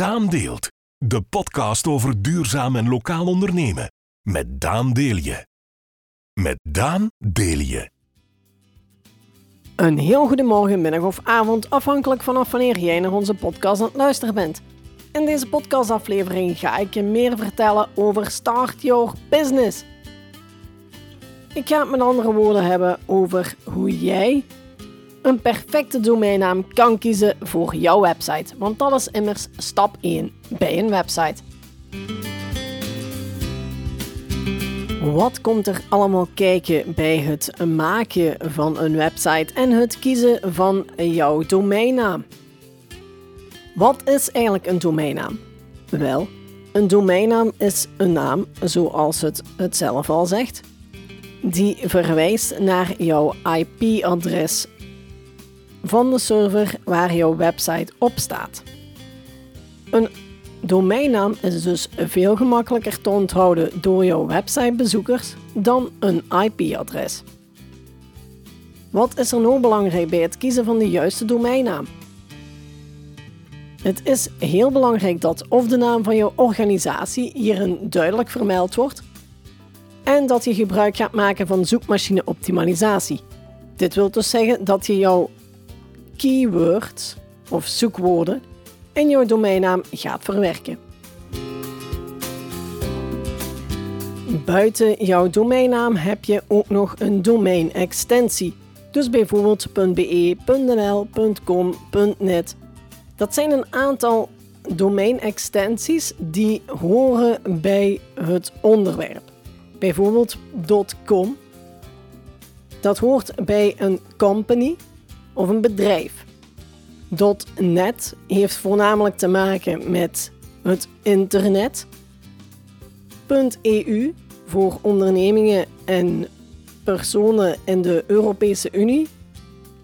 Daan Deelt, de podcast over duurzaam en lokaal ondernemen. Met Daan Deelje. Met Daan Deelje. Een heel goede morgen, middag of avond, afhankelijk vanaf wanneer jij naar onze podcast aan het luisteren bent. In deze podcastaflevering ga ik je meer vertellen over Start Your Business. Ik ga het met andere woorden hebben over hoe jij een perfecte domeinnaam kan kiezen voor jouw website. Want dat is immers stap 1 bij een website. Wat komt er allemaal kijken bij het maken van een website en het kiezen van jouw domeinnaam? Wat is eigenlijk een domeinnaam? Wel, een domeinnaam is een naam, zoals het het zelf al zegt, die verwijst naar jouw IP-adres van de server waar jouw website op staat. Een domeinnaam is dus veel gemakkelijker te onthouden door jouw websitebezoekers dan een IP-adres. Wat is er nou belangrijk bij het kiezen van de juiste domeinnaam? Het is heel belangrijk dat of de naam van jouw organisatie hierin duidelijk vermeld wordt en dat je gebruik gaat maken van zoekmachine optimalisatie. Dit wil dus zeggen dat je jouw keywords of zoekwoorden in jouw domeinnaam gaat verwerken. Buiten jouw domeinnaam heb je ook nog een domain-extensie. Dus bijvoorbeeld .be, .nl, .com, .net. Dat zijn een aantal domain-extensies die horen bij het onderwerp. Bijvoorbeeld .com. Dat hoort bij een company of een bedrijf. .net heeft voornamelijk te maken met het internet. .eu voor ondernemingen en personen in de Europese Unie.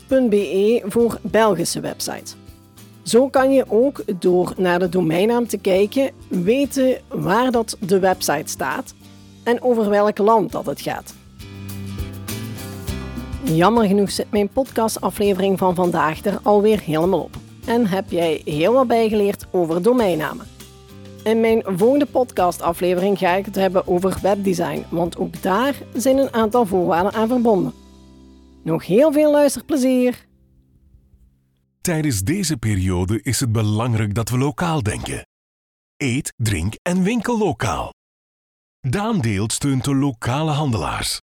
.be voor Belgische websites. Zo kan je ook door naar de domeinnaam te kijken weten waar dat de website staat en over welk land dat het gaat. Jammer genoeg zit mijn podcastaflevering van vandaag er alweer helemaal op. En heb jij heel wat bijgeleerd over domeinnamen. In mijn volgende podcastaflevering ga ik het hebben over webdesign, want ook daar zijn een aantal voorwaarden aan verbonden. Nog heel veel luisterplezier! Tijdens deze periode is het belangrijk dat we lokaal denken. Eet, drink en winkel lokaal. Daan Deelt steunt de lokale handelaars.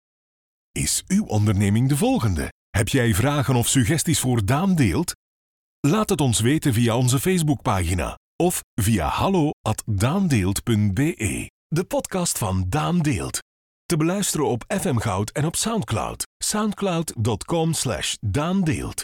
Is uw onderneming de volgende? Heb jij vragen of suggesties voor Daan Deelt? Laat het ons weten via onze Facebookpagina of via hallo@daandeelt.be. De podcast van Daan Deelt. Te beluisteren op FM Goud en op Soundcloud. soundcloud.com/daandeelt.